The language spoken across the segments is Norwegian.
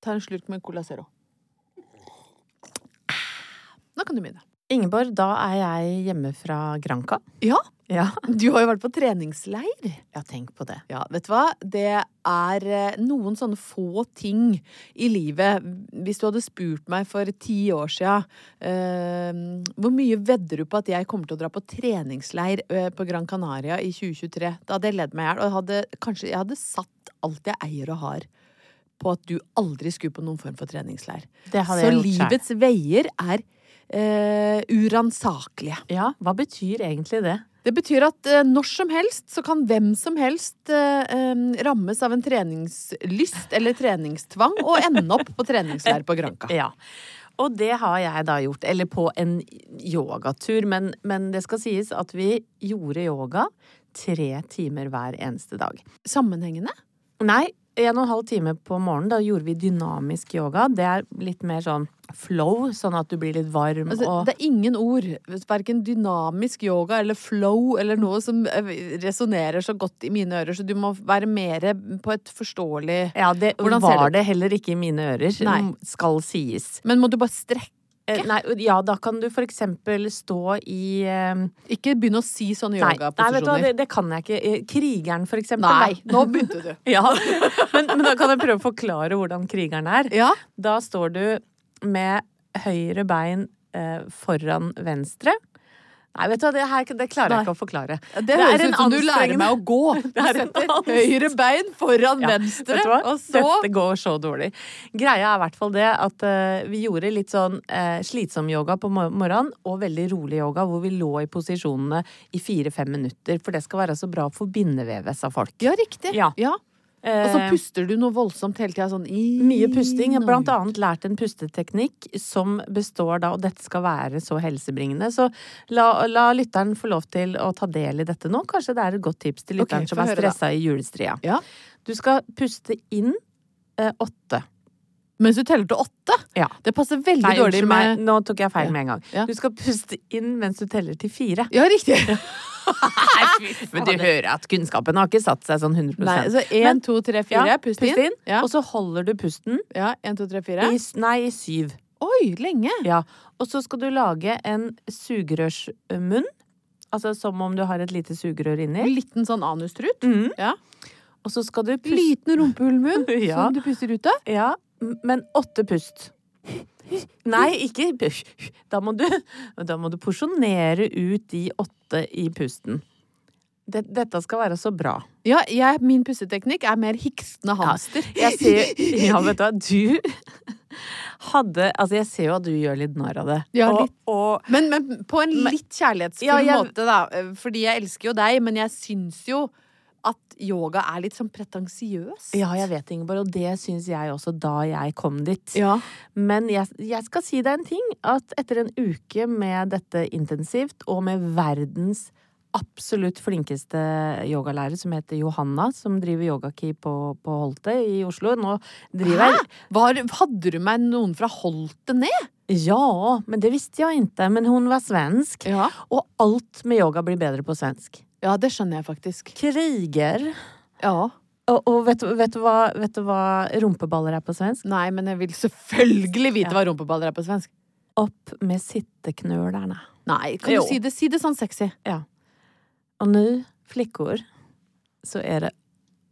Ta en slurk med Cola Zero. Nå kan du begynne. Ingeborg, da er jeg hjemme fra Granca. Ja, Ja. du har jo vært på treningsleir. ja, tenk på det. Ja, vet du hva? Det er eh, noen sånne få ting i livet. Hvis du hadde spurt meg for ti år sia eh, hvor mye vedder du på at jeg kommer til å dra på treningsleir eh, på Gran Canaria i 2023, da hadde jeg ledd meg i hjel. Og jeg hadde, kanskje jeg hadde satt alt jeg eier og har på at du aldri skulle på noen form for treningsleir. Så gjort selv. livets veier er eh, uransakelige. Ja, hva betyr egentlig det? Det betyr at eh, når som helst så kan hvem som helst em, rammes av en treningslyst eller treningstvang og ende opp på treningsleir på Granka. Ja. Og det har jeg da gjort. Eller på en yogatur. Men, men det skal sies at vi gjorde yoga tre timer hver eneste dag. Sammenhengende? Nei, en og en halv time på morgenen. Da gjorde vi dynamisk yoga. Det er litt mer sånn flow, sånn at du blir litt varm Altså, og det er ingen ord, verken dynamisk yoga eller flow eller noe som eh, resonnerer så godt i mine ører, så du må være mer på et forståelig Ja, det Hvordan var det det heller ikke i mine ører, Nei. skal sies. Men må du bare strekke? Eh, Nei, ja, da kan du for eksempel stå i eh, Ikke begynne å si sånne yogaposisjoner. nei vet du hva, det, det kan jeg ikke. Eh, Krigeren, for eksempel. Nei, da. nå begynte du. Ja, men, men da kan jeg prøve å forklare hvordan krigeren er. Ja, Da står du med høyre bein eh, foran venstre. Nei, vet du hva, det, her, det klarer jeg ikke å forklare. Det, høres er ut som du lærer meg å gå. Du Det er setter høyre bein foran Ja, venstre, og så Dette går så dårlig. Greia er i hvert fall det at uh, vi gjorde litt sånn uh, slitsom yoga på morgenen, og veldig rolig yoga, hvor vi lå i posisjonene i fire-fem minutter. For det skal være så bra for bindevevet, sa folk. Ja, riktig. Ja. Og så Eh, puster du noe voldsomt hele tida, sånn Mye pusting. Jeg har blant annet lært en pusteteknikk som består da, og dette skal være så helsebringende. Så la, la lytteren få lov til å ta del i dette nå. Kanskje det er et godt tips til lytteren okay, som er stressa i julestria. Ja. Du skal puste inn eh, åtte. Mens du teller til åtte. Ja. Det passer veldig Nei, dårlig med meg, nå tok jeg feil med en gang. Ja. Du skal puste inn mens du teller til fire. Ja, riktig. Men du hører at kunnskapen har ikke satt seg sånn 100 Nei, så én, to, tre, fire. Pust inn. Ja. Og så holder du pusten ja, en, to, tre, fire. i, nei, i syv. Oi, lenge. Ja, og så skal du lage en sugerørsmunn. Altså som om du har et lite sugerør inni. En liten sånn anustrut. Mm. Ja. Og så skal du puste Liten rumpehullmunn Ja. som du puster ut av. Ja, men åtte pust. Nei, ikke Da må du, da må du porsjonere ut de åtte i pusten. Dette skal være så bra. Ja, jeg, min pusteteknikk er mer hiksende hamster. Jeg ser Ja, vet du hva, du hadde Altså, jeg ser jo at du gjør litt narr av det. Ja, og, og Men, men på en litt kjærlighetsfull Ja, jeg- måte, da. Fordi jeg elsker jo deg, men jeg syns jo at yoga er litt sånn pretensiøs. Ja, jeg vet, Ingeborg, og det syns jeg også da jeg kom dit. Ja. Men jeg, jeg skal si deg en ting. At etter en uke med dette intensivt, og med verdens absolutt flinkeste yogalærer som heter Johanna, som driver Yogaki på, på Holte i Oslo. Nå driver Var, hadde du med noen fra Holte ned? Ja, men det visste jeg ikke. Men hun var svensk. Ja. Og alt med yoga blir bedre på svensk. Ja, det skjønner jeg faktisk. Kriger. Ja. Og, og vet, vet, du hva, vet du hva rumpeballer er på svensk? Nei, men jeg vil selvfølgelig vite Ja. hva rumpeballer er på svensk. Opp med sitteknølerne. Nei, kan Jo. du si det? Si det sånn sexy. Ja. Og nå, flikkor, så er det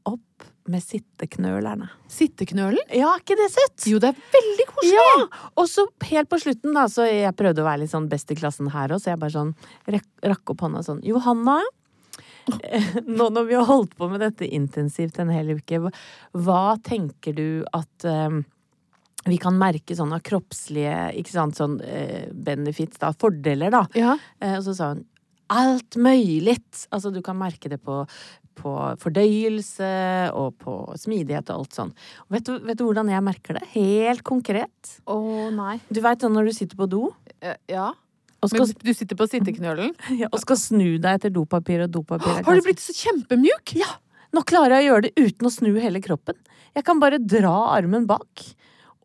opp med sitteknølerne. Sitteknølen? Ja, er ikke det søtt? Jo, det er veldig koselig. Ja! Og så helt på slutten, da, så jeg prøvde å være litt sånn best i klassen her òg, så jeg bare sånn rakk opp hånda sånn Johanna, nå når vi har holdt på med dette intensivt en hel uke, hva- tenker du at eh, vi kan merke sånne kroppslige ikke sant, sånn eh, benefits, da, fordeler, da. Ja. Eh, og så sa hun alt mulig. Altså du kan merke det på, på fordøyelse og på smidighet og alt sånn. Vet, du, vet du hvordan jeg merker det? Helt konkret. Å nei. Du veit sånn når du sitter på do Ja. Skal, Men du sitter på sitteknølen? ja, og skal snu deg etter dopapir og dopapir Har du blitt så kjempemjuk? Ja! Nå klarer jeg å gjøre det uten å snu hele kroppen. Jeg kan bare dra armen bak.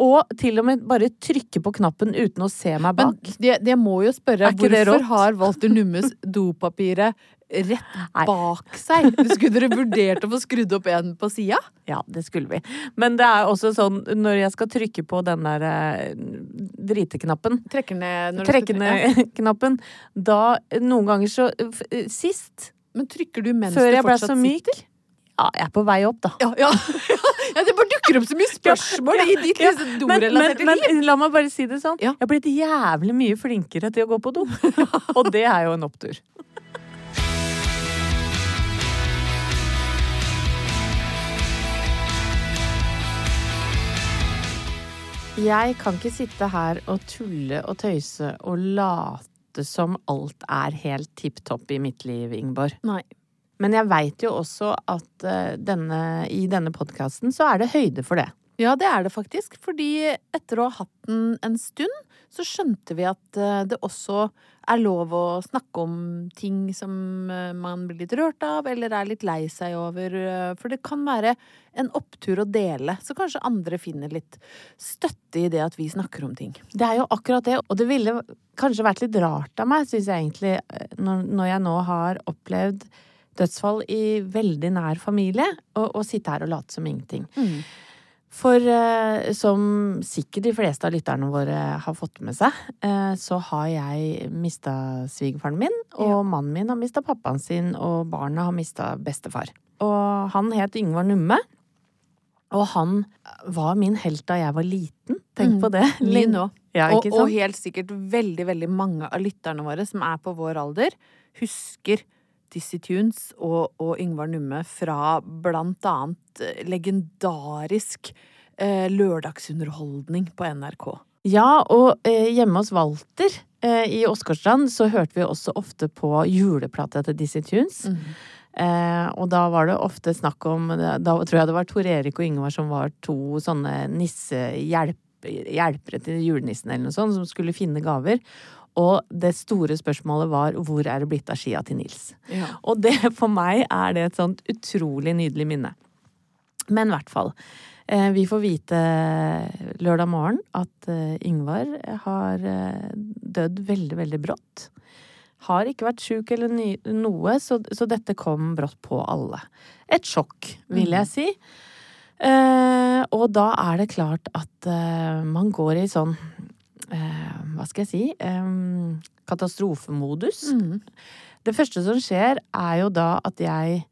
Og til og med bare trykke på knappen uten å se meg Men bak. det, det må jo spørre, hvorfor har Walter Nummes dopapiret rett bak seg? Skulle dere vurdert å få skrudd opp en på sida? Ja, det skulle vi. Men det er også sånn når jeg skal trykke på den der eh, driteknappen Trekke ned når trekke du skal ned knappen. Da noen ganger så f- Sist, Men trykker du mens før du jeg ble fortsatt så myk sitter? Ja, jeg er på vei opp, da. Ja, ja. ja, det bare dukker opp så mye spørsmål i ditt Ja, liksom, Men, men, dorelaterte liv. men la meg bare si det sånn. Ja. Jeg har blitt jævlig mye flinkere til å gå på do. Og det er jo en opptur. Jeg kan ikke sitte her og tulle og tøyse og late som alt er helt tipp topp i mitt liv, Ingeborg. Nei. Men jeg veit jo også at eh, denne, i denne podkasten så er det høyde for det. Ja, det er det faktisk. Fordi etter å ha hatt den en stund, så skjønte vi at eh, det også er lov å snakke om ting som eh, man blir litt rørt av, eller er litt lei seg over. eh, For det kan være en opptur å dele, så kanskje andre finner litt støtte i det at vi snakker om ting. Det er jo akkurat det, og det ville kanskje vært litt rart av meg, syns jeg egentlig, når, jeg nå har opplevd dødsfall i veldig nær familie, å sitte her og late som ingenting. For eh, som sikkert de fleste av lytterne våre har fått med seg, eh, så har jeg mista svigerfaren min, og Ja. mannen min har mista pappaen sin, og barna har mista bestefar. Og han het Yngvar Numme. Og han var min helt da jeg var liten. Tenk Mm. på det. Min òg. Ja, og, og helt sikkert veldig, veldig mange av lytterne våre som er på vår alder, husker Dizzie Tunes og, og Yngvar Numme fra blant annet eh, legendarisk eh, lørdagsunderholdning på NRK. Ja, og eh, hjemme hos Walter eh, i Åsgårdstrand så hørte vi også ofte på juleplata til Dizzie Tunes. Eh, og da var det ofte snakk om Da tror jeg det var Tor Erik og Yngvar som var to sånne nissehjelpere til julenissen eller noe sånt, som skulle finne gaver. Og det store spørsmålet var hvor er det blitt av skia til Nils? Ja. Og det for meg er det et sånt utrolig nydelig minne. Men i hvert fall. eh, Vi får vite lørdag morgen at eh, Yngvar har eh, dødd veldig, veldig brått. Har ikke vært sjuk eller noe, så, så dette kom brått på alle. Et sjokk, vil jeg si. Eh, og da er det klart at man går i sånn Hva skal jeg si? um, katastrofemodus. Mm. Det første som skjer, er jo da at jeg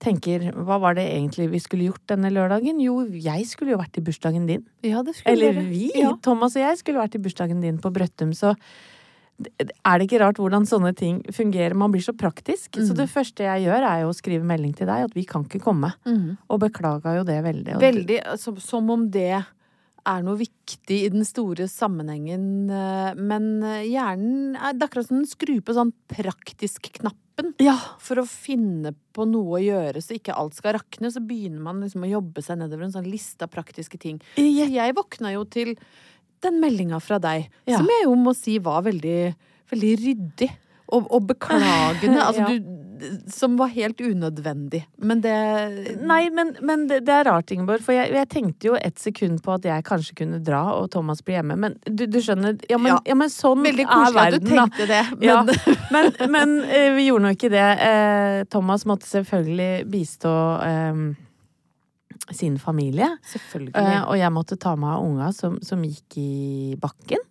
tenker Hva var det egentlig vi skulle gjort denne lørdagen? Jo, jeg skulle jo vært i bursdagen din. Ja, det skulle Eller vi, Ja. Thomas og jeg, skulle vært i bursdagen din på Brøttum. Så er det ikke rart hvordan sånne ting fungerer? Man blir så praktisk. Så Mm. det første jeg gjør, er jo å skrive melding til deg at vi kan ikke komme. Mm. Og beklaga jo det veldig. Veldig, altså, som om det er noe viktig i den store sammenhengen. eh, Men eh, hjernen er det akkurat som den skrur på sånn praktisk-knappen. Ja. For å finne på noe å gjøre så ikke alt skal rakne, så begynner man liksom å jobbe seg nedover en sånn liste av praktiske ting. Så Jeg, jeg våkna jo til den meldinga fra deg, Ja. som jeg jo må si var veldig, veldig ryddig. og, og beklagende. Altså, Ja. du, som var helt unødvendig. Men det Nei, men, men det, det er rart, Ingeborg, for jeg, jeg tenkte jo et sekund på at jeg kanskje kunne dra og Thomas bli hjemme, men du, du skjønner Ja, men, Ja. ja. men sånn Veldig er koselig at du tenkte det. Men, Ja, men, men eh, vi gjorde nå ikke det. Eh, Thomas måtte selvfølgelig bistå eh, sin familie. selvfølgelig. Og jeg måtte ta meg av unga som, som gikk i bakken.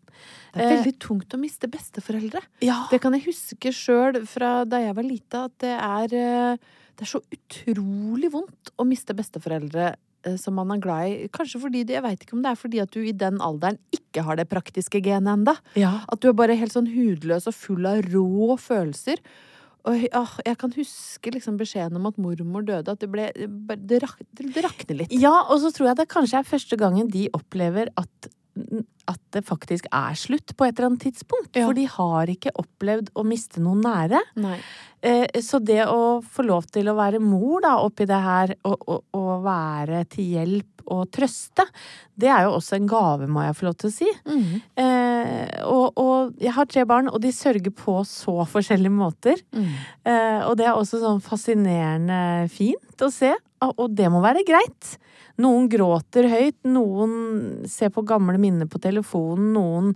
Det er veldig tungt å miste besteforeldre. Ja. Det kan jeg huske sjøl fra da jeg var lita, at det er, eh, det er så utrolig vondt å miste besteforeldre eh, som man er glad i. Kanskje fordi det, jeg veit ikke om det er fordi at du i den alderen ikke har det praktiske genet enda. ja. At du er bare helt sånn hudløs og full av rå følelser. Og ah, jeg kan huske liksom beskjeden om at mormor døde, at det ble Det, rak, det rakner litt. Ja, og så tror jeg det kanskje er første gangen de opplever at, at det faktisk er slutt på et eller annet tidspunkt. Ja. For de har ikke opplevd å miste noen nære. Eh, Så det å få lov til å være mor da, oppi det her, og, og, og være til hjelp og trøste, det er jo også en gave, må jeg få lov til å si. Mm. Eh, og, og jeg har tre barn, og de sørger på så forskjellige måter. Mm. Eh, og det er også sånn fascinerende fint å se, og og det må være greit. Noen gråter høyt, noen ser på gamle minner på telefonen, noen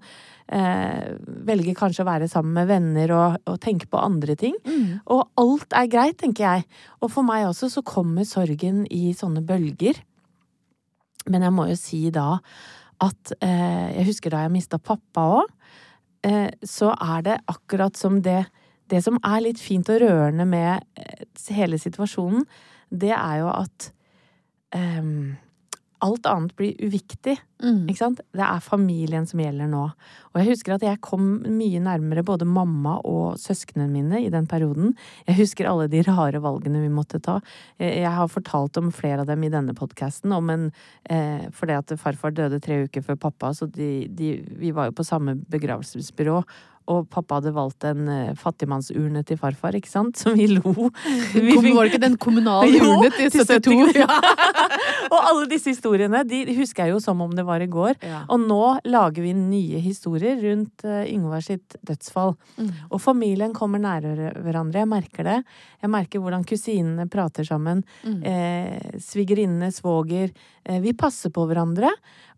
eh, velger kanskje å være sammen med venner og, og tenke på andre ting. Mm. Og alt er greit, tenker jeg. Og for meg også så kommer sorgen i sånne bølger. Men jeg må jo si da at eh, Jeg husker da jeg mista pappa òg. Eh, så er det akkurat som det Det som er litt fint og rørende med eh, hele situasjonen, det er jo at um, alt annet blir uviktig. Mm. Ikke sant? Det er familien som gjelder nå. Og jeg husker at jeg kom mye nærmere både mamma og søsknene mine i den perioden. Jeg husker alle de rare valgene vi måtte ta. Jeg har fortalt om flere av dem i denne podkasten, om en eh, Fordi at farfar døde tre uker før pappa, så de, de, vi var jo på samme begravelsesbyrå. Og pappa hadde valgt en eh, fattigmannsurne til farfar, ikke sant? Som vi lo. Vi fikk- var det ikke den kommunale urne til til 72? Ja. og alle disse historiene de husker jeg jo som om det var i går. Ja. Og nå lager vi nye historier rundt uh, Yngvar sitt dødsfall. Mm. Og familien kommer nærere hverandre. Jeg merker det. Jeg merker hvordan kusinene prater sammen. Mm. Eh, Svigerinnene, svoger. Eh, vi passer på hverandre.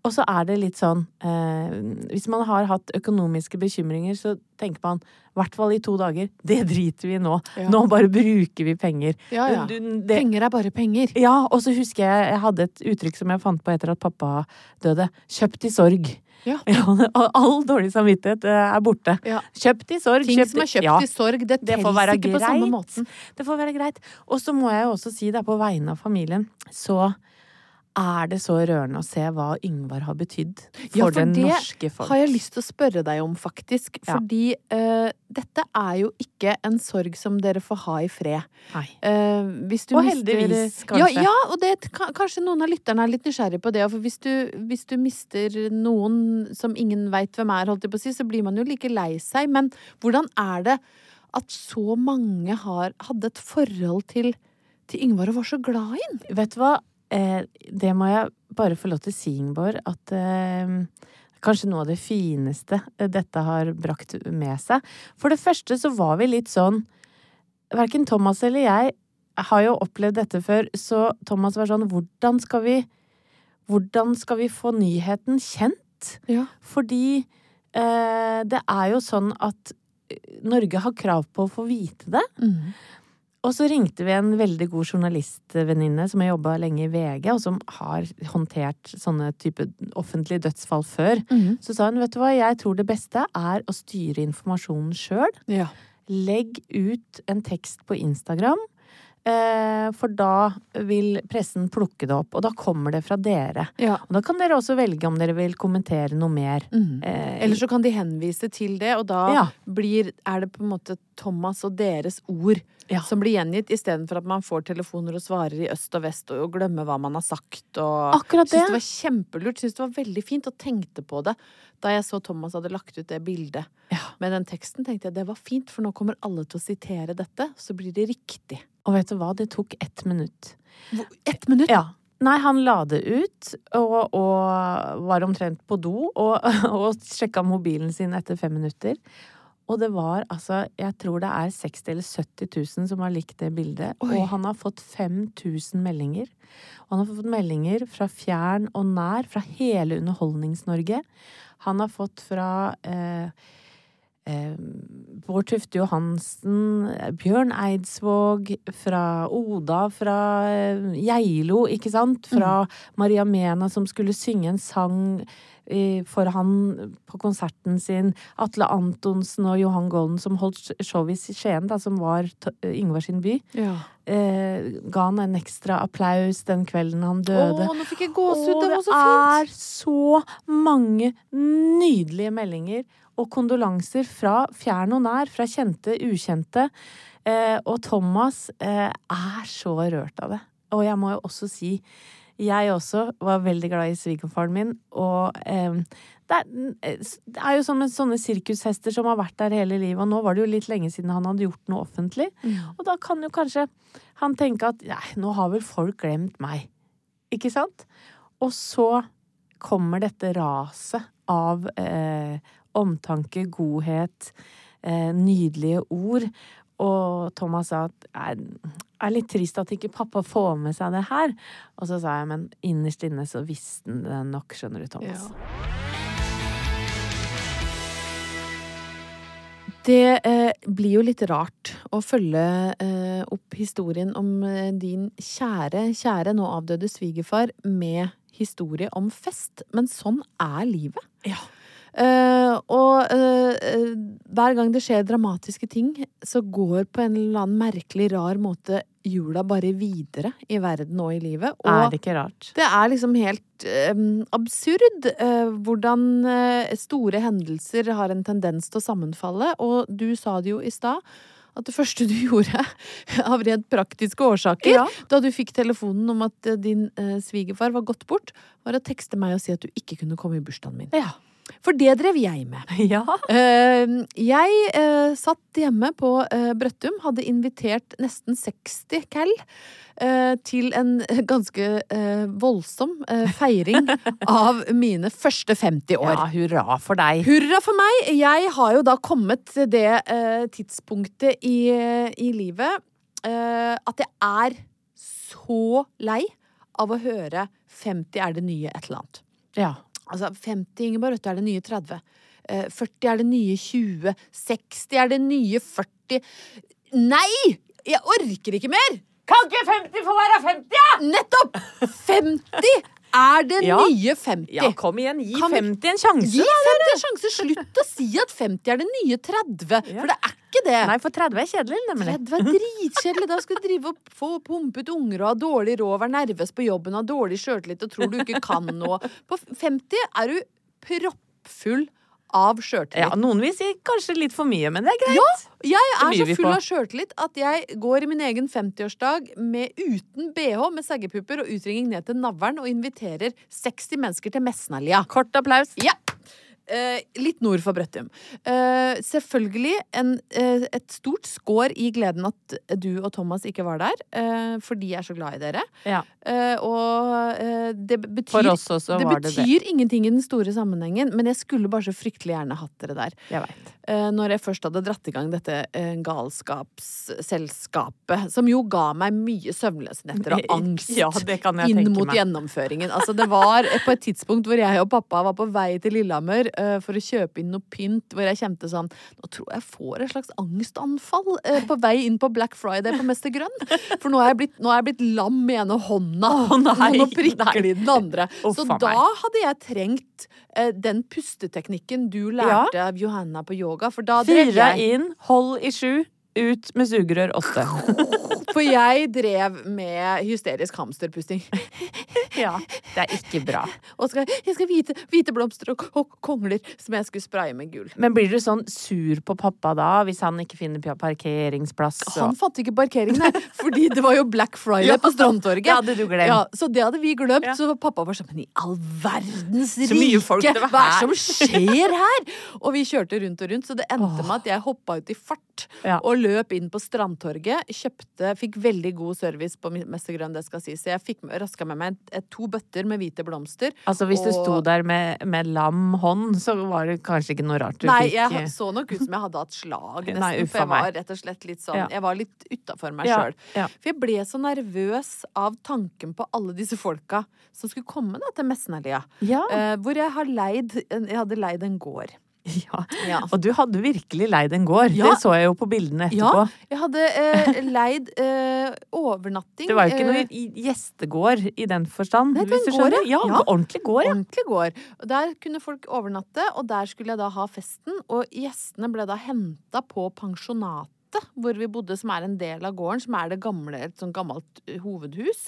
Og så er det litt sånn eh, Hvis man har hatt økonomiske bekymringer, så tenker man i hvert fall i to dager det driter vi i nå. Ja. Nå bare bruker vi penger. Ja, ja. Du- det, Penger er bare penger. ja, og så husker jeg jeg hadde et uttrykk som jeg fant på etter at pappa døde. Kjøpt i sorg. Ja. ja. all dårlig samvittighet eh, er borte. Ja. Kjøpt i sorg. Ting som er kjøpt ja, i sorg, det, Det telles ikke på samme måten. Det får være greit. Og så må jeg jo også si det, på vegne av familien, så er det så rørende å se hva Yngvar har betydd for, Ja, for det det norske folk. har jeg lyst til å spørre deg om, faktisk. Ja. Fordi uh, dette er jo ikke en sorg som dere får ha i fred. Nei. Uh, hvis du Og mister- heldigvis, Ja, kanskje. ja og det, kanskje noen av lytterne er litt nysgjerrige på det. For hvis du, hvis du mister noen som ingen veit hvem er, holdt jeg på å si, så blir man jo like lei seg. Men hvordan er det at så mange har, hadde et forhold til, til Yngvar og var så glad i ham? Vet du hva? Eh, det må jeg bare få lov til å si, Ingeborg, at eh, Kanskje noe av det fineste eh, dette har brakt med seg. For det første så var vi litt sånn Verken Thomas eller jeg har jo opplevd dette før, så Thomas var sånn Hvordan skal vi Hvordan skal vi få nyheten kjent? Ja. Fordi eh, det er jo sånn at Norge har krav på å få vite det. Mm. Og så ringte vi en veldig god journalistvenninne som har jobba lenge i VG, og som har håndtert sånne type offentlige dødsfall før. Mm. Så sa hun vet du hva, jeg tror det beste er å styre informasjonen sjøl. Ja. Legg ut en tekst på Instagram. Eh, for da vil pressen plukke det opp, og da kommer det fra dere. ja. Og da kan dere også velge om dere vil kommentere noe mer. Mm. Eh, Eller så kan de henvise til det, og da Ja. blir, er det på en måte Thomas og deres ord Ja. som blir gjengitt, istedenfor at man får telefoner og svarer i øst og vest og, og glemmer hva man har sagt. Og Akkurat det. Syns det var kjempelurt, syns det var veldig fint, og tenkte på det da jeg så Thomas hadde lagt ut det bildet med den teksten. tenkte jeg det var fint, for nå kommer alle til å sitere dette, så blir det riktig. Og vet du hva, det tok ett minutt. Ett minutt! Ja. Nei, han la det ut, og, og var omtrent på do, og, og sjekka mobilen sin etter fem minutter. Og det var altså Jeg tror det er 60 eller 70 000 som har likt det bildet. Oi. Og han har fått 5000 meldinger. Og han har fått meldinger fra fjern og nær, fra hele Underholdnings-Norge. Han har fått fra eh, Bård Tufte Johansen, Bjørn Eidsvåg, fra Oda, fra eh, Geilo, ikke sant? Fra Maria Mena som skulle synge en sang eh, for han på konserten sin. Atle Antonsen og Johan Golden som holdt show i Skien, da, som var Yngvar sin by. Ja. Eh, ga han en ekstra applaus den kvelden han Å, døde. nå fikk jeg gåsehud! Og Det var så det er så mange nydelige meldinger og kondolanser fra fjern og nær, fra kjente, ukjente. Eh, og Thomas eh, er så rørt av det. Og jeg må jo også si jeg også var veldig glad i svigerfaren min, og eh, det, er, det er jo som med sånne sirkushester som har vært der hele livet, og nå var det jo litt lenge siden han hadde gjort noe offentlig. Og da kan jo kanskje han tenke at nei, nå har vel folk glemt meg. Ikke sant? Og så kommer dette raset av eh, omtanke, godhet, eh, nydelige ord. Og Thomas sa at det er litt trist at ikke pappa får med seg det her. Og så sa jeg, men innerst inne så visste han det nok, skjønner du, Thomas. Det eh, blir jo litt rart å følge eh, opp historien om eh, din kjære, kjære nå avdøde svigerfar med historie om fest, men sånn er livet. Ja. Eh, og eh, hver gang det skjer dramatiske ting, så går på en eller annen merkelig, rar måte jula bare videre i verden og i livet. Og Er det ikke rart? det er liksom helt uh, absurd hvordan store hendelser har en tendens til å sammenfalle. Og du sa det jo i stad. At det første du gjorde av rent praktiske årsaker, Ja. da du fikk telefonen om at din eh, svigerfar var gått bort, var å tekste meg og si at du ikke kunne komme i bursdagen min. Ja. For det drev jeg med. Ja. Eh, jeg eh, satt hjemme på eh, Brøttum, hadde invitert nesten 60 cal eh, til en ganske voldsom feiring av mine første 50 år. ja, hurra for deg. Hurra for meg! Jeg har jo da kommet til det tidspunktet i, i livet at jeg er så lei av å høre 50 er det nye et eller annet. Ja. Altså 50 Ingeborg Røtte er det nye 30. Eh, 40 er det nye 20. 60 er det nye 40. Nei! Jeg orker ikke mer! Kan ikke 50 få være 50, ja? Nettopp! 50 er det Ja. nye 50. Ja, kom igjen. Gi Kan 50 en sjanse. Gi 50 en sjanse! Slutt å si at 50 er det nye 30, Ja. for det er ikke det. Nei, for 30 er kjedelig, nemlig. 30 er dritkjedelig. Da skal du drive og få pumpet unger og ha dårlig råd, være nervøs på jobben, ha dårlig sjøltillit og tror du ikke kan noe. På 50 er du proppfull av sjøltillit. Ja, noen vil si kanskje litt for mye, men det er greit. Ja, Jeg er så full av sjøltillit at jeg går i min egen 50-årsdag uten bh, med seggepupper og utringning ned til navlen og inviterer 60 mennesker til Mesnalia. Kort applaus. Ja. Eh, litt nord for Brøttum. Eh, selvfølgelig en, eh, et stort skår i gleden at du og Thomas ikke var der, eh, fordi jeg er så glad i dere. Ja. Eh, og eh, det betyr For oss også det var det det. betyr ingenting i den store sammenhengen, men jeg skulle bare så fryktelig gjerne hatt dere der. Jeg når jeg først hadde dratt i gang dette galskapsselskapet, som jo ga meg mye søvnløse netter og angst Ja, det kan jeg inn mot meg. gjennomføringen. Altså, det var på et tidspunkt hvor jeg og pappa var på vei til Lillehammer eh, for å kjøpe inn noe pynt, hvor jeg kjente sånn Nå tror jeg jeg får et slags angstanfall uh, på vei inn på Black Friday på Mester Grønn. For nå er jeg blitt, er jeg blitt lam i ene hånda, oh, nei, og nå prikker de den andre. Oh, Så da meg. hadde jeg trengt uh, den pusteteknikken du lærte av Johanna på yoga, for da Fire jeg inn, hold i sju, ut med sugerør åtte. For jeg drev med hysterisk hamsterpusting. Ja, det er ikke bra. Og skal, jeg skal hvite, hvite blomster og, og kongler som jeg skulle spraye med gull. Men blir du sånn sur på pappa da, hvis han ikke finner parkeringsplass? parkeringsplass? Han fant ikke parkering, nei, fordi det var jo Black Friday Ja, på Strandtorget. det hadde du glemt. Ja, så det hadde vi glemt. Ja. Så pappa var sånn Men i all verdens rike, hva er det som skjer her? Og vi kjørte rundt og rundt, så det endte med at jeg hoppa ut i fart Ja. og løp inn på Strandtorget. Kjøpte, fikk veldig god service på Mestergrønn, det skal sies. Så jeg fikk raska med meg et, to bøtter med hvite blomster. Altså hvis du sto der med, med lam hånd, så var det kanskje ikke noe rart du Nei, fikk jeg så nok ut som jeg hadde hatt slag, nesten. Nei, for jeg var rett og slett litt sånn Ja. Jeg var litt utafor meg Ja, sjøl. ja. For jeg ble så nervøs av tanken på alle disse folka som skulle komme da til Messenalia. Ja. Uh, hvor jeg har leid Jeg hadde leid en gård. ja. Ja. Og du hadde virkelig leid en gård. Ja. Det så jeg jo på bildene etterpå. Ja, jeg hadde eh, leid eh, overnatting. Det var jo ikke eh, noe i- gjestegård i den forstand. Nei, det var en gård. Ja, Ja. ordentlig gård, ja. ordentlig gård. Og der kunne folk overnatte, og der skulle jeg da ha festen. Og gjestene ble da henta på pensjonatet hvor vi bodde, som er en del av gården, som er det gamle, et sånt gammelt eh, hovedhus,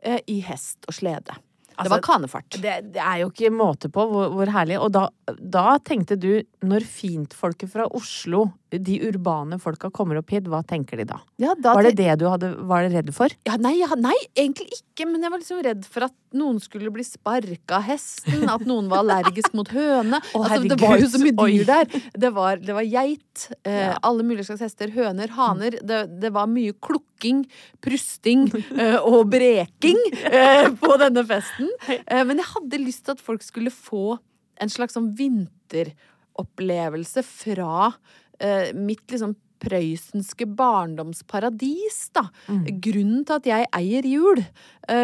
eh, i hest og slede. Altså, det var kanefart. Det, det er jo ikke måte på hvor, hvor herlig. Og da, da tenkte du, når fintfolket fra Oslo, de urbane folka, kommer opp hit, hva tenker de da? Ja, da Var det det du hadde, var redd for? Ja, nei, ja, nei, egentlig ikke, men jeg var liksom redd for at noen skulle bli sparka av hesten, at noen var allergisk mot høne. oh, altså, det var jo så mye dyr der. Det var, det var geit, eh, alle mulige slags hester, høner, haner. Det, det var mye klukking, prusting eh, og breking eh, på denne festen. Eh, men jeg hadde lyst til at folk skulle få en slags sånn vinteropplevelse fra mitt liksom prøysenske barndomsparadis, da. Grunnen til at jeg eier jul,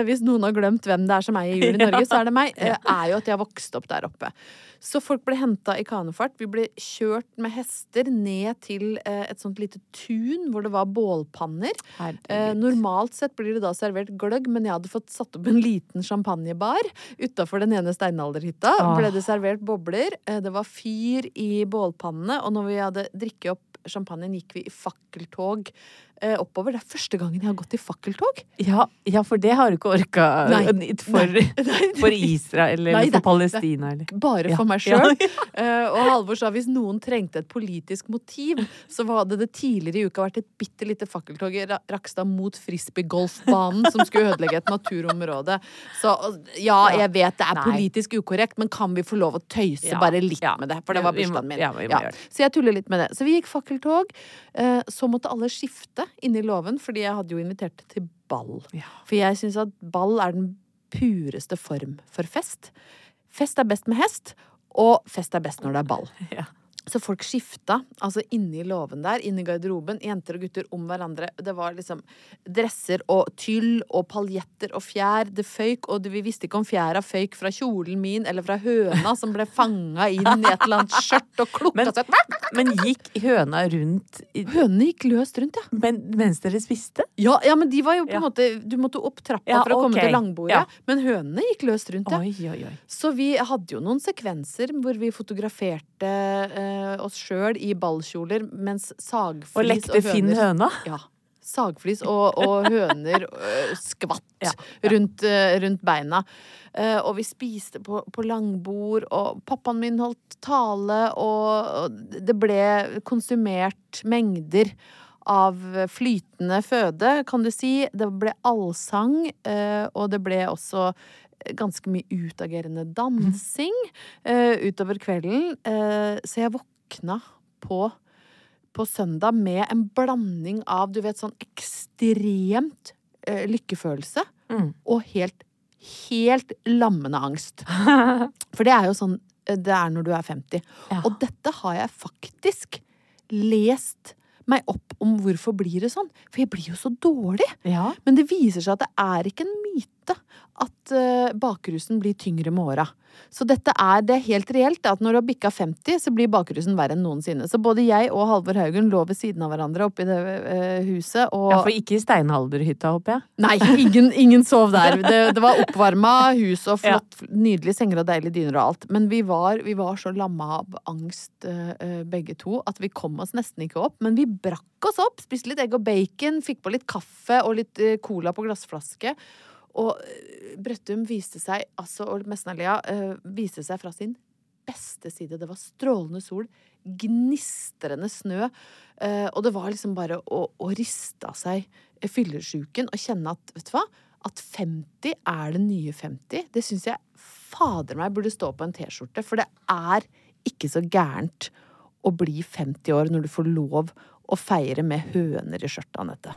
hvis noen har glemt hvem det er som eier jul i Norge, så er det meg, eh, er jo at jeg vokst opp der oppe. Så folk ble henta i kanefart. Vi ble kjørt med hester ned til eh, et sånt lite tun hvor det var bålpanner. Eh, Herregud. normalt sett blir det da servert gløgg, men jeg hadde fått satt opp en liten champagnebar utafor den ene steinalderhytta. Ah. Ble det servert bobler. Eh, det var fyr i bålpannene, og når vi hadde drikket opp champagnen, gikk vi i fakkeltog eh, oppover. Det er første gangen jeg har gått i fakkeltog. Ja, ja, for det har du ikke orka Nei. for, for Israel eller Nei, for Palestina eller Bare Ja. for meg Ja, sjøl. og Halvor sa hvis noen trengte et politisk motiv, så hadde det tidligere i uka vært et bitte lite fakkeltog i Rakstad mot frisbeegolfbanen som skulle ødelegge et naturområde. Så ja, jeg vet det er Nei. politisk ukorrekt, men kan vi få lov å tøyse Ja. bare litt Ja. med det? For det var bursdagen min. ja. Så jeg tuller litt med det. Så vi gikk fakkeltog. eh, Så måtte alle skifte inni låven, fordi jeg hadde jo invitert til ball. Ja. For jeg syns at ball er den pureste form for fest. Fest er best med hest, og fest er best når det er ball. Ja. Så folk skifta, altså inni låven der, inni garderoben, jenter og gutter om hverandre. Det var liksom dresser og tyll og paljetter og fjær. Det føyk, og vi visste ikke om fjæra føyk fra kjolen min eller fra høna som ble fanga inn i et eller annet skjørt og klukka Men- seg. Men gikk høna rundt i, Hønene gikk løst rundt, ja. men, mens dere spiste? ja. Ja, men de var jo på en Ja. måte Du måtte opp trappa Ja, for å komme til langbordet. Men hønene gikk løst rundt, ja. Oi, oi, oi. Så vi hadde jo noen sekvenser hvor vi fotograferte eh, oss sjøl i ballkjoler mens sagflis Og lekte Finn høna? Ja. Sagflis og, og høner øh, skvatt Ja, Rundt, øh, rundt beina. Eh, og vi spiste på, på langbord, og pappaen min holdt tale, og, og det ble konsumert mengder av flytende føde, kan du si. Det ble allsang, eh, og det ble også ganske mye utagerende dansing uh, utover kvelden. Uh, så jeg våkna på på søndag med en blanding av du vet, sånn ekstremt uh, lykkefølelse Mm. og helt, helt lammende angst. For det er jo sånn det er når du er 50. Ja. Og dette har jeg faktisk lest meg opp om hvorfor blir det sånn. For jeg blir jo så dårlig. Ja. Men det viser seg at det er ikke en myte at eh, bakrusen blir tyngre med åra. Så dette er det helt reelt, at når du har bikka 50, så blir bakrusen verre enn noensinne. Så både jeg og Halvor Haugen lå ved siden av hverandre oppe i det eh, huset, og ja, for ikke i steinalderhytta, håper jeg. Nei, ingen, ingen sov der. Det, det var oppvarma hus og flott, nydelige senger og deilige dyner og alt. Men vi var, vi var så lamma av angst eh, begge to at vi kom oss nesten ikke opp. Men vi brakk oss opp. Spiste litt egg og bacon, fikk på litt kaffe og litt cola på glassflaske. Og eh, Brøttum viste seg, altså, og Mesnalia eh, viste seg fra sin beste side. Det var strålende sol, gnistrende snø, eh, og det var liksom bare å, å riste av seg fyllesyken og kjenne at, vet du hva, at 50 er det nye 50. Det syns jeg fader meg burde stå på en T-skjorte, for det er ikke så gærent å bli 50 år når du får lov å feire med høner i skjørtet, Anette.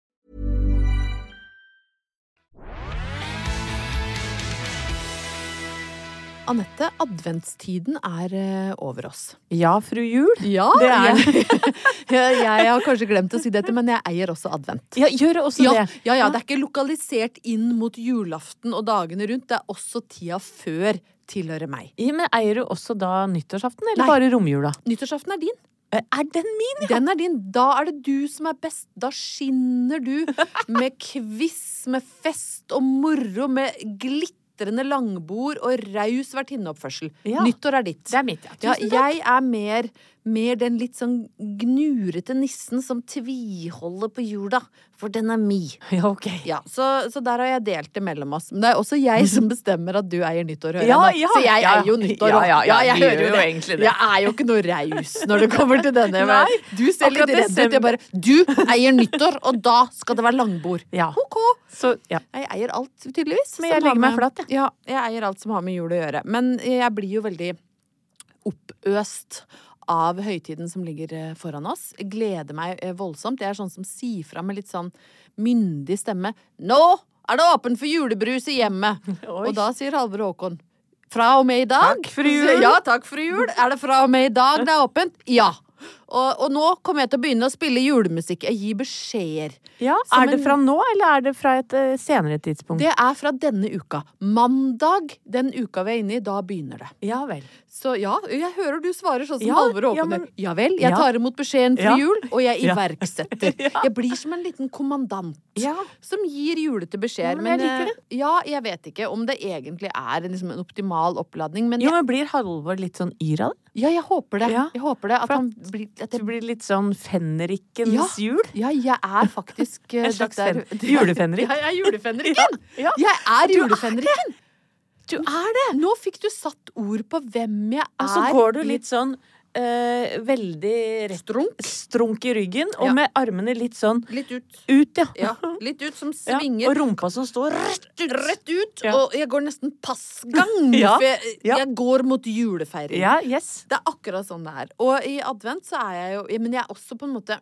Anette, adventstiden er eh, over oss. Ja, fru Jul. Ja, Det er jeg, jeg, har kanskje glemt å si dette, men jeg eier også advent. Ja, gjør også Ja, det. ja, ja, det er ikke lokalisert inn mot julaften og dagene rundt. Det er også tida før tilhører meg. Ja, men eier du også da nyttårsaften, eller Nei. bare romjula? Nyttårsaften er din. Eh, Er den min, ja? Den er din. Da er det du som er best. Da skinner du med quiz, med fest og moro, med glitrende langbord og raus vertinneoppførsel. Ja. Nyttår er ditt. Det er mitt, ja. Ja, Tusen takk. jeg er mer, mer den litt sånn gnurete nissen som tviholder på jula, for den er mi. Ja, ok. Ja, så, så der har jeg delt det mellom oss. Men det er også jeg som bestemmer at du eier nyttår, hører Ja, jeg ja, så jeg ja. eier jo nyttår Ja, ja, ja, jeg hører jo egentlig det. Jeg er jo ikke noe raus når det kommer til denne. Nei, du ser litt redd ut. Jeg bare Du eier nyttår, og da skal det være langbord. Ja. Ok. Så, ja. Jeg eier alt, tydeligvis. Men jeg legger meg flat, jeg. Ja, jeg eier alt som har med jul å gjøre. Men jeg blir jo veldig oppøst av høytiden som ligger eh, foran oss. Gleder meg eh, voldsomt. Jeg er sånn som sier fra med litt sånn myndig stemme. Nå er det åpen for julebrus i hjemmet! Oi. Og da sier Halvor Håkon fra og med i dag. Takk, for Jul. Ja, takk, for Jul. Er det fra og med i dag det er åpent? Ja. Og, og nå kommer jeg til å begynne å spille julemusikk. Jeg gir beskjeder. ja. Er det en- fra nå, eller er det fra et uh, senere tidspunkt? Det er fra denne uka. Mandag den uka vi er inne i, da begynner det. Ja vel. Så ja, jeg hører du svarer sånn som Ja, Halvor ja, men- Ja vel, jeg tar imot beskjeden fra jul, og jeg iverksetter. Jeg blir som en liten kommandant som gir julete beskjeder. Men, men jeg liker det. ja, jeg vet ikke om det egentlig er liksom en optimal oppladning, men Jo, men blir Halvor litt sånn yr av det? ja, jeg håper det. Jeg håper det. At at han blir at Det jeg, blir litt sånn fenrikens Ja. jul? ja, jeg er faktisk eh, En slags der, er- fen- julefenrik. Jeg er julefenriken! Ja. Jeg er julefenriken! Du er det! Nå fikk du satt ord på hvem jeg er. Og så går du litt sånn eh, veldig rett, Strunk. strunk i ryggen, og Ja. med armene litt sånn Litt ut. ut, ja. Ja, litt ut som Ja, svinger. Og rumpa som står rett ut. Rett ut, Ja. og jeg går nesten passgang. Ja, For jeg, ja. jeg går mot julefeiring. Ja, yes. Det er akkurat sånn det er. Og i advent så er jeg jo Men jeg er også på en måte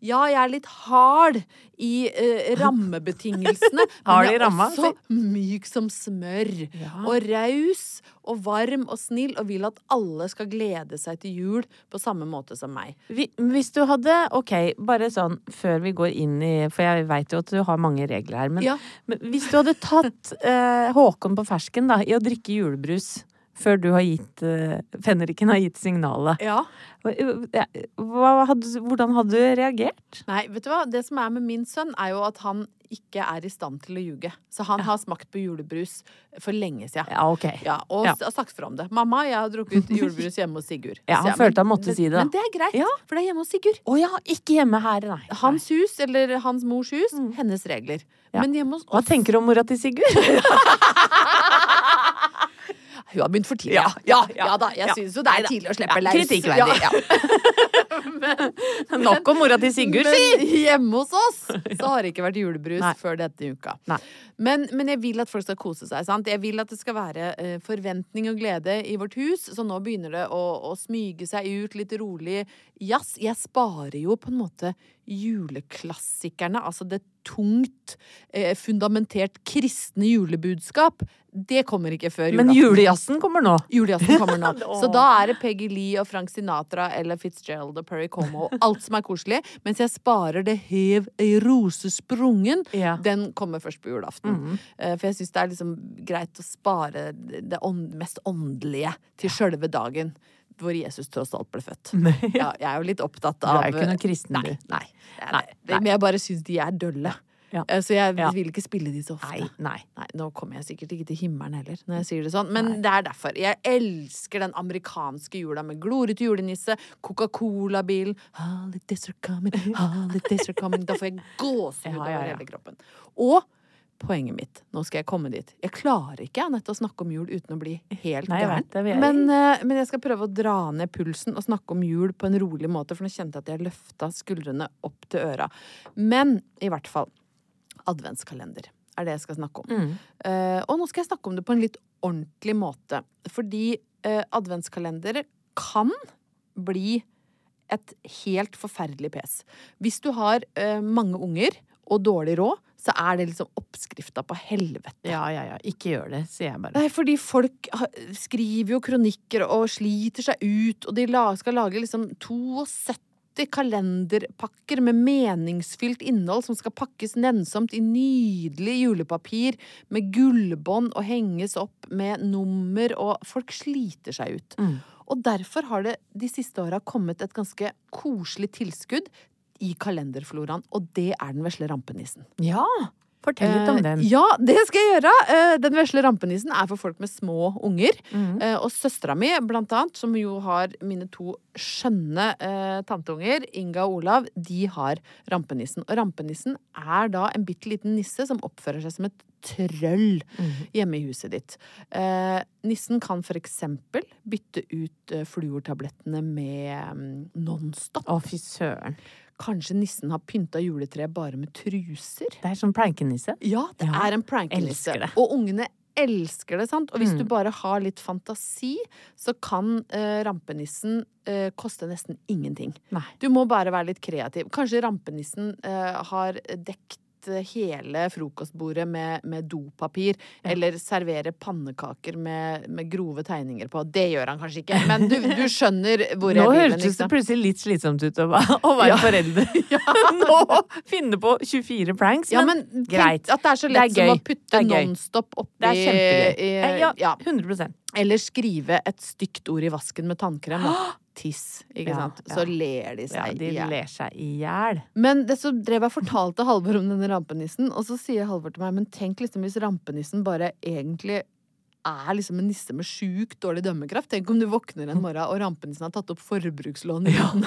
ja, jeg er litt hard i eh, rammebetingelsene. Men jeg er ramma, også myk som smør. Ja. Og raus og varm og snill og vil at alle skal glede seg til jul på samme måte som meg. Hvis du hadde Ok, bare sånn før vi går inn i For jeg veit jo at du har mange regler her. Men, Ja. men hvis du hadde tatt eh, Håkon på fersken da, i å drikke julebrus før du har gitt eh, Fenriken har gitt signalet, Ja. hadde, hvordan hadde du reagert? Nei, vet du hva? Det som er med min sønn, er jo at han ikke er i stand til å ljuge. Så han har smakt på julebrus for lenge siden. Ja, okay. Ja, og Ja. har sagt fra om det. 'Mamma, jeg har drukket julebrus hjemme hos Sigurd'. Ja, han jeg, følte han men- si det. Men det er greit, Ja. for det er hjemme hos Sigurd. Å ja, ikke hjemme her, nei. Hans hus, eller hans mors hus, hennes regler. Ja. Men hjemme hos oss Hva tenker du om mora til Sigurd? Hun har begynt for tidlig. Ja, ja, ja, ja da. Jeg ja. syns jo det er tidlig å slippe Ja, løs. kritikkverdig. Nok om mora til Sigurd, si! Hjemme hos oss så har det ikke vært julebrus Nei. før dette uka. Men, men jeg vil at folk skal kose seg. sant? Jeg vil at det skal være uh, forventning og glede i vårt hus. Så nå begynner det å, å smyge seg ut litt rolig jazz. Jeg sparer jo på en måte juleklassikerne, altså det tungt, eh, fundamentert kristne julebudskap. Det kommer ikke før Men julaften. julejazzen kommer nå. Julejazzen kommer nå. Så da er det Peggy Lee og Frank Sinatra eller Fitzgerald og Perry Como og alt som er koselig. Mens jeg sparer det hev ei rose sprungen. Ja. Den kommer først på julaften. Eh, For jeg syns det er liksom greit å spare det ånd, mest åndelige til sjølve dagen. Hvor Jesus tross alt ble født. Ja, jeg er jo litt opptatt av Du er ikke noen kristen, du. Nei. nei, nei, Nei. Men jeg bare syns de er dølle. Ja. Eh, Så jeg vil ikke spille de så ofte. Nei. Nei. Nå kommer jeg sikkert ikke til himmelen heller, når jeg sier det sånn. Men det er derfor. Jeg elsker den amerikanske jula med glorete julenisse, Coca-Cola-bilen Holidays are coming, holidays are coming. Da får jeg gåsehud over hele kroppen. Og poenget mitt, nå skal jeg komme dit. Jeg klarer ikke Anette, å snakke om jul uten å bli helt gæren. Men, eh, men jeg skal prøve å dra ned pulsen og snakke om jul på en rolig måte, for nå kjente jeg at jeg løfta skuldrene opp til øra. Men i hvert fall adventskalender er det jeg skal snakke om. Mm. Uh, og nå skal jeg snakke om det på en litt ordentlig måte. Fordi uh, adventskalender kan bli et helt forferdelig pes. Hvis du har uh, mange unger og dårlig råd, så er det liksom oppskrifta på helvete. Ja, ja, ja. Ikke gjør det, sier jeg bare. Nei, fordi folk skriver jo kronikker og sliter seg ut, og de skal lage liksom 72 kalenderpakker med meningsfylt innhold som skal pakkes nennsomt i nydelig julepapir med gullbånd og henges opp med nummer, og folk sliter seg ut. Og derfor har det de siste åra kommet et ganske koselig tilskudd i kalenderfloraen, og det er den vesle rampenissen. Ja! Fortell litt om Eh, den. Ja, det skal jeg gjøre. Eh, Den vesle rampenissen er for folk med små unger. Mm. Eh, Og søstera mi, blant annet, som jo har mine to skjønne eh, tanteunger, Inga og Olav, de har rampenissen. Og rampenissen er da en bitte liten nisse som oppfører seg som et trøll mm. hjemme i huset ditt. Eh, nissen kan for eksempel bytte ut eh, fluortablettene med mm, Nonstop. Å, fy søren. Kanskje nissen har pynta juletreet bare med truser? Det er sånn prankenisse. Ja, det Ja, er en prankenisse. Og ungene elsker det, sant? Og hvis Mm. du bare har litt fantasi, så kan eh, rampenissen eh, koste nesten ingenting. Nei. Du må bare være litt kreativ. Kanskje rampenissen eh, har dekt hele frokostbordet med, med dopapir, eller servere pannekaker med, med grove tegninger på. Det gjør han kanskje ikke, men du, du skjønner hvor jeg vil Nå hørtes det plutselig litt slitsomt ut å, å være Ja. forelder. Nå finne på 24 pranks, Ja, men, men greit. at det er så lett er som å putte. Nonstop oppi Det er kjempegøy. i- Eh, ja, ja. 100% Eller skrive et stygt ord i vasken med tannkrem. Da. Tiss, ikke Ja, sant. ja. Så ler de seg de i hjel. ler seg i hjel. Men det så drev jeg fortalte Halvor om denne rampenissen, og så sier Halvor til meg men tenk liksom hvis rampenissen bare egentlig er liksom en nisse med sjukt dårlig dømmekraft. Tenk om du våkner en morgen og rampenissen har tatt opp forbrukslån navn.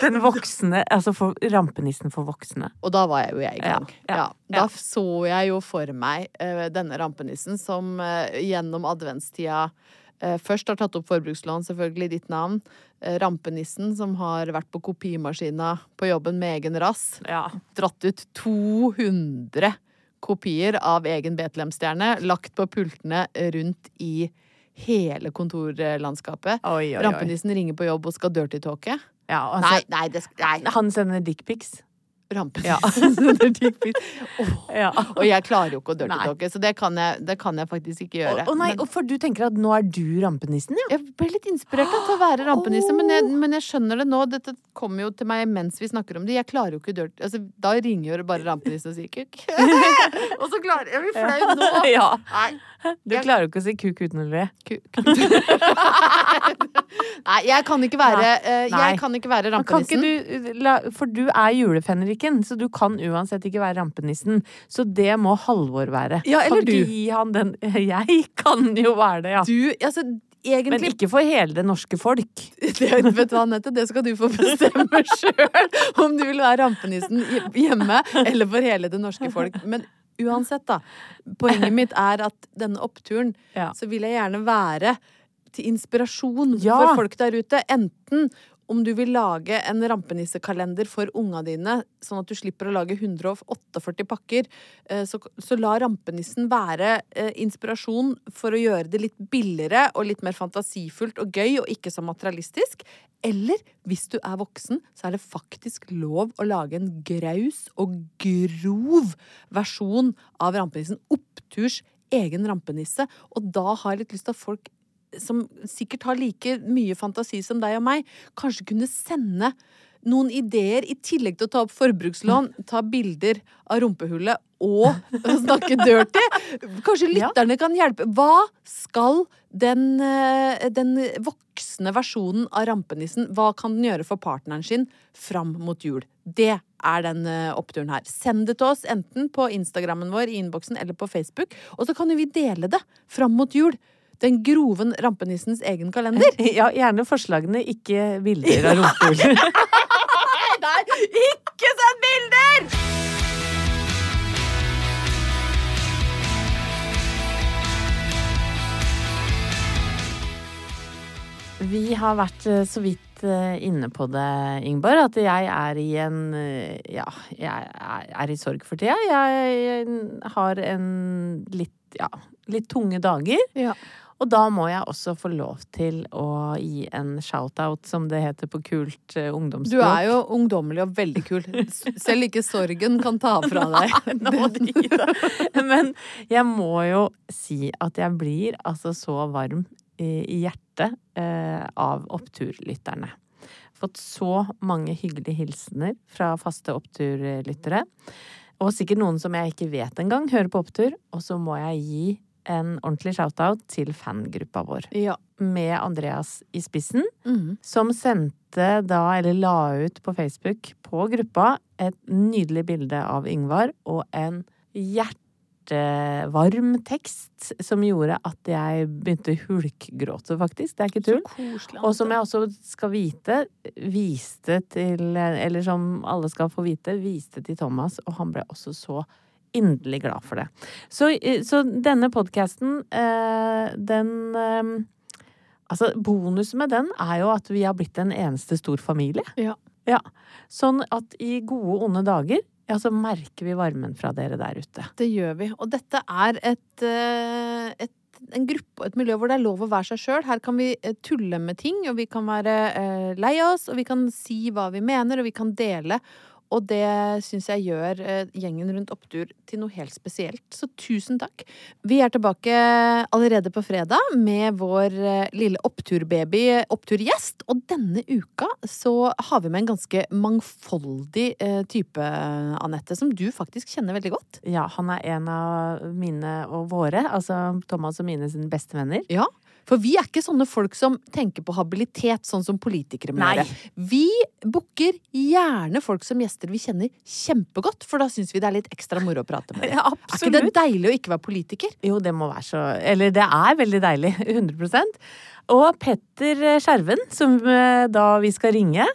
Den voksne, altså for, rampenissen for voksne. og da var jeg jo jeg i gang. Ja, ja, Da ja. så jeg jo for meg uh, denne rampenissen som uh, gjennom adventstida først har tatt opp forbrukslån, selvfølgelig i ditt navn. Eh, rampenissen som har vært på kopimaskina på jobben med egen rass. Ja. Dratt ut 200 kopier av egen Betlehemstjerne, lagt på pultene rundt i hele kontorlandskapet. Oi, oi, oi. Rampenissen ringer på jobb og skal dirty-talke. Ja, Nei, altså, nei, det nei. Han sender dickpics. Rampenissen dickpic. Åh, Ja. Og jeg klarer jo ikke å dirty-talke, så det kan, jeg, det kan jeg faktisk ikke gjøre. Å nei, Men- for du tenker at nå er du rampenissen, ja? Jeg ble litt inspirert da, til å være rampenisse, men, jeg, men jeg skjønner det nå. Dette kommer jo til meg mens vi snakker om det. Jeg klarer jo ikke dirty Altså, da ringer jo bare rampenissen og sier kuk. og så klarer jeg Jeg blir flau nå! Ja. Nei, Du Jeg- klarer jo ikke å si kuk uten å le. kuk. Nei, jeg kan ikke være, uh, jeg kan ikke være rampenissen. Kan ikke du, la, for du er julefenriken, så du kan uansett ikke være rampenissen. Så det må Halvor være. Ja, eller kan ikke du. gi han den Jeg kan jo være det, ja. Du, altså, Men ikke for hele det norske folk. det, vet du hva, Anette, det skal du få bestemme sjøl. Om du vil være rampenissen hjemme eller for hele det norske folk. Men uansett, da. Poenget mitt er at denne oppturen, Ja. så vil jeg gjerne være til inspirasjon Ja. for folk der ute. Enten om du vil lage en rampenissekalender for unga dine, sånn at du slipper å lage 148 pakker, eh, så, så la rampenissen være eh, inspirasjon for å gjøre det litt billigere og litt mer fantasifullt og gøy, og ikke så materialistisk. Eller hvis du er voksen, så er det faktisk lov å lage en graus og grov versjon av rampenissen. Oppturs egen rampenisse. Og da har jeg litt lyst til at folk som sikkert har like mye fantasi som deg og meg, kanskje kunne sende noen ideer i tillegg til å ta opp forbrukslån, ta bilder av rumpehullet og snakke dirty. Kanskje lytterne kan hjelpe. Hva skal den, eh, den voksne versjonen av rampenissen, hva kan den gjøre for partneren sin fram mot jul? Det er den eh, oppturen her. Send det til oss enten på Instagrammen vår i innboksen eller på Facebook, og så kan jo vi dele det fram mot jul. Den grove rampenissens egen kalender. Ja, gjerne forslagene, ikke bilder av rumpehull. Nei, ikke send bilder! Vi har vært eh, så vidt eh, inne på det, Ingeborg, at jeg er i en eh, Ja, jeg er i sorg for tida. Jeg har en litt ja, litt tunge dager. Ja. Og da må jeg også få lov til å gi en shout-out, som det heter på kult uh, ungdomsspråk. Du er jo ungdommelig og veldig kul. Selv ikke sorgen kan ta fra deg. Nei, Men jeg må jo si at jeg blir altså så varm i, hjertet uh, av oppturlytterne. Fått så mange hyggelige hilsener fra faste oppturlyttere. Og sikkert noen som jeg ikke vet engang hører på opptur. Og så må jeg gi en ordentlig shout-out til fangruppa vår. Ja. Med Andreas i spissen, Mm. som sendte da, eller la ut på Facebook på gruppa, et nydelig bilde av Yngvar og en hjertevarm tekst som gjorde at jeg begynte å hulkgråte, faktisk. Det er ikke tull. Og som jeg også skal vite, viste til Eller som alle skal få vite, viste til Thomas, og han ble også så inderlig glad for det. Så, så denne podkasten, eh, den eh, Altså, bonusen med den er jo at vi har blitt en eneste stor familie. Ja. ja. Sånn at i gode, onde dager ja, så merker vi varmen fra dere der ute. Det gjør vi. Og dette er et, eh, et, en gruppe og et miljø hvor det er lov å være seg sjøl. Her kan vi eh, tulle med ting, og vi kan være eh, lei oss, og vi kan si hva vi mener, og vi kan dele. Og det syns jeg gjør eh, gjengen rundt Opptur til noe helt spesielt. Så tusen takk. Vi er tilbake allerede på fredag med vår eh, lille oppturbaby, oppturgjest. Og denne uka så har vi med en ganske mangfoldig eh, type, Anette, som du faktisk kjenner veldig godt. Ja, han er en av mine og våre, altså Thomas og mine sine bestevenner. Ja, for vi er ikke sånne folk som tenker på habilitet, sånn som politikere må gjøre. Vi booker gjerne folk som gjester vi kjenner kjempegodt, for da syns vi det er litt ekstra moro å prate med dem. Ja, Er ikke det deilig å ikke være politiker? Jo, det må være så Eller det er veldig deilig. 100% Og Petter Skjerven, som eh, da vi skal ringe,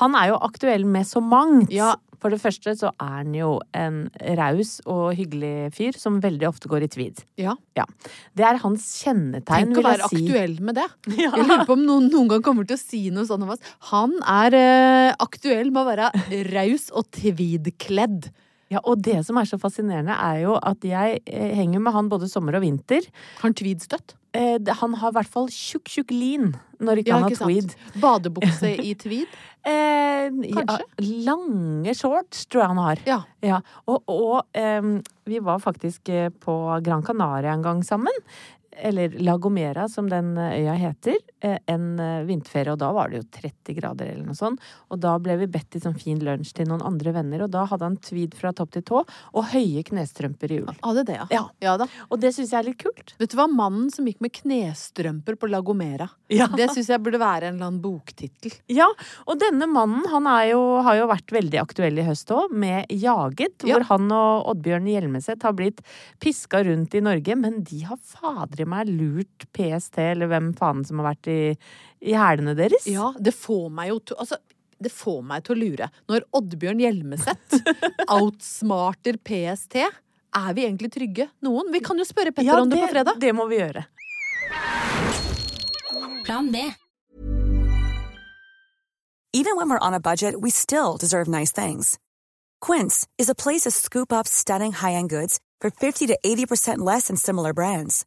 han er jo aktuell med så mangt. Ja. For det første så er han jo en raus og hyggelig fyr som veldig ofte går i tweed. Ja. Det er hans kjennetegn, Tenk å være si. aktuell med det. Ja. Jeg lurer på om noen noen gang kommer til å si noe sånt om oss. Han er eh, aktuell med å være raus og tweedkledd. Ja, og det som er så fascinerende, er jo at jeg eh, henger med han både sommer og vinter. Har han tweedstøtt? Eh, han har i hvert fall tjukk, tjukk lin når ikke han har tweed. Badebukse i tweed? Eh, ja, Kanskje? lange shorts tror jeg han har. Ja. Ja, og, og eh, vi var faktisk eh, på Gran Canaria en gang sammen. Eller Lagomera, som den eh, øya heter. eh, En eh, vinterferie, og da var det jo 30 grader eller noe sånt. Og da ble vi bedt i sånn fin lunsj til noen andre venner, og da hadde han tweed fra topp til tå og høye knestrømper i ull. Hadde det, ja. Ja. da. Og det syns jeg er litt kult. Vet du hva? Mannen som gikk med knestrømper på Lagomera. Ja. Det syns jeg burde være en eller annen boktittel. Ja, og denne mannen han jo, har jo vært veldig aktuell i høst òg, med Jaget. Ja. Hvor han og Oddbjørn Hjelmeset har blitt piska rundt i Norge. Men de har fader i meg lurt PST, eller hvem faen som har vært i, i hælene deres. Ja, det får meg jo til Altså, det får meg til å lure. Når Oddbjørn Hjelmeset outsmarter PST, er vi egentlig trygge? Noen? Vi kan jo spørre Petter Ja, om det på fredag. Det må vi gjøre. Plan B. Even when we're on a budget, we still deserve nice things. Quince is a place to scoop up stunning high-end goods for 50 to 80% less than similar brands.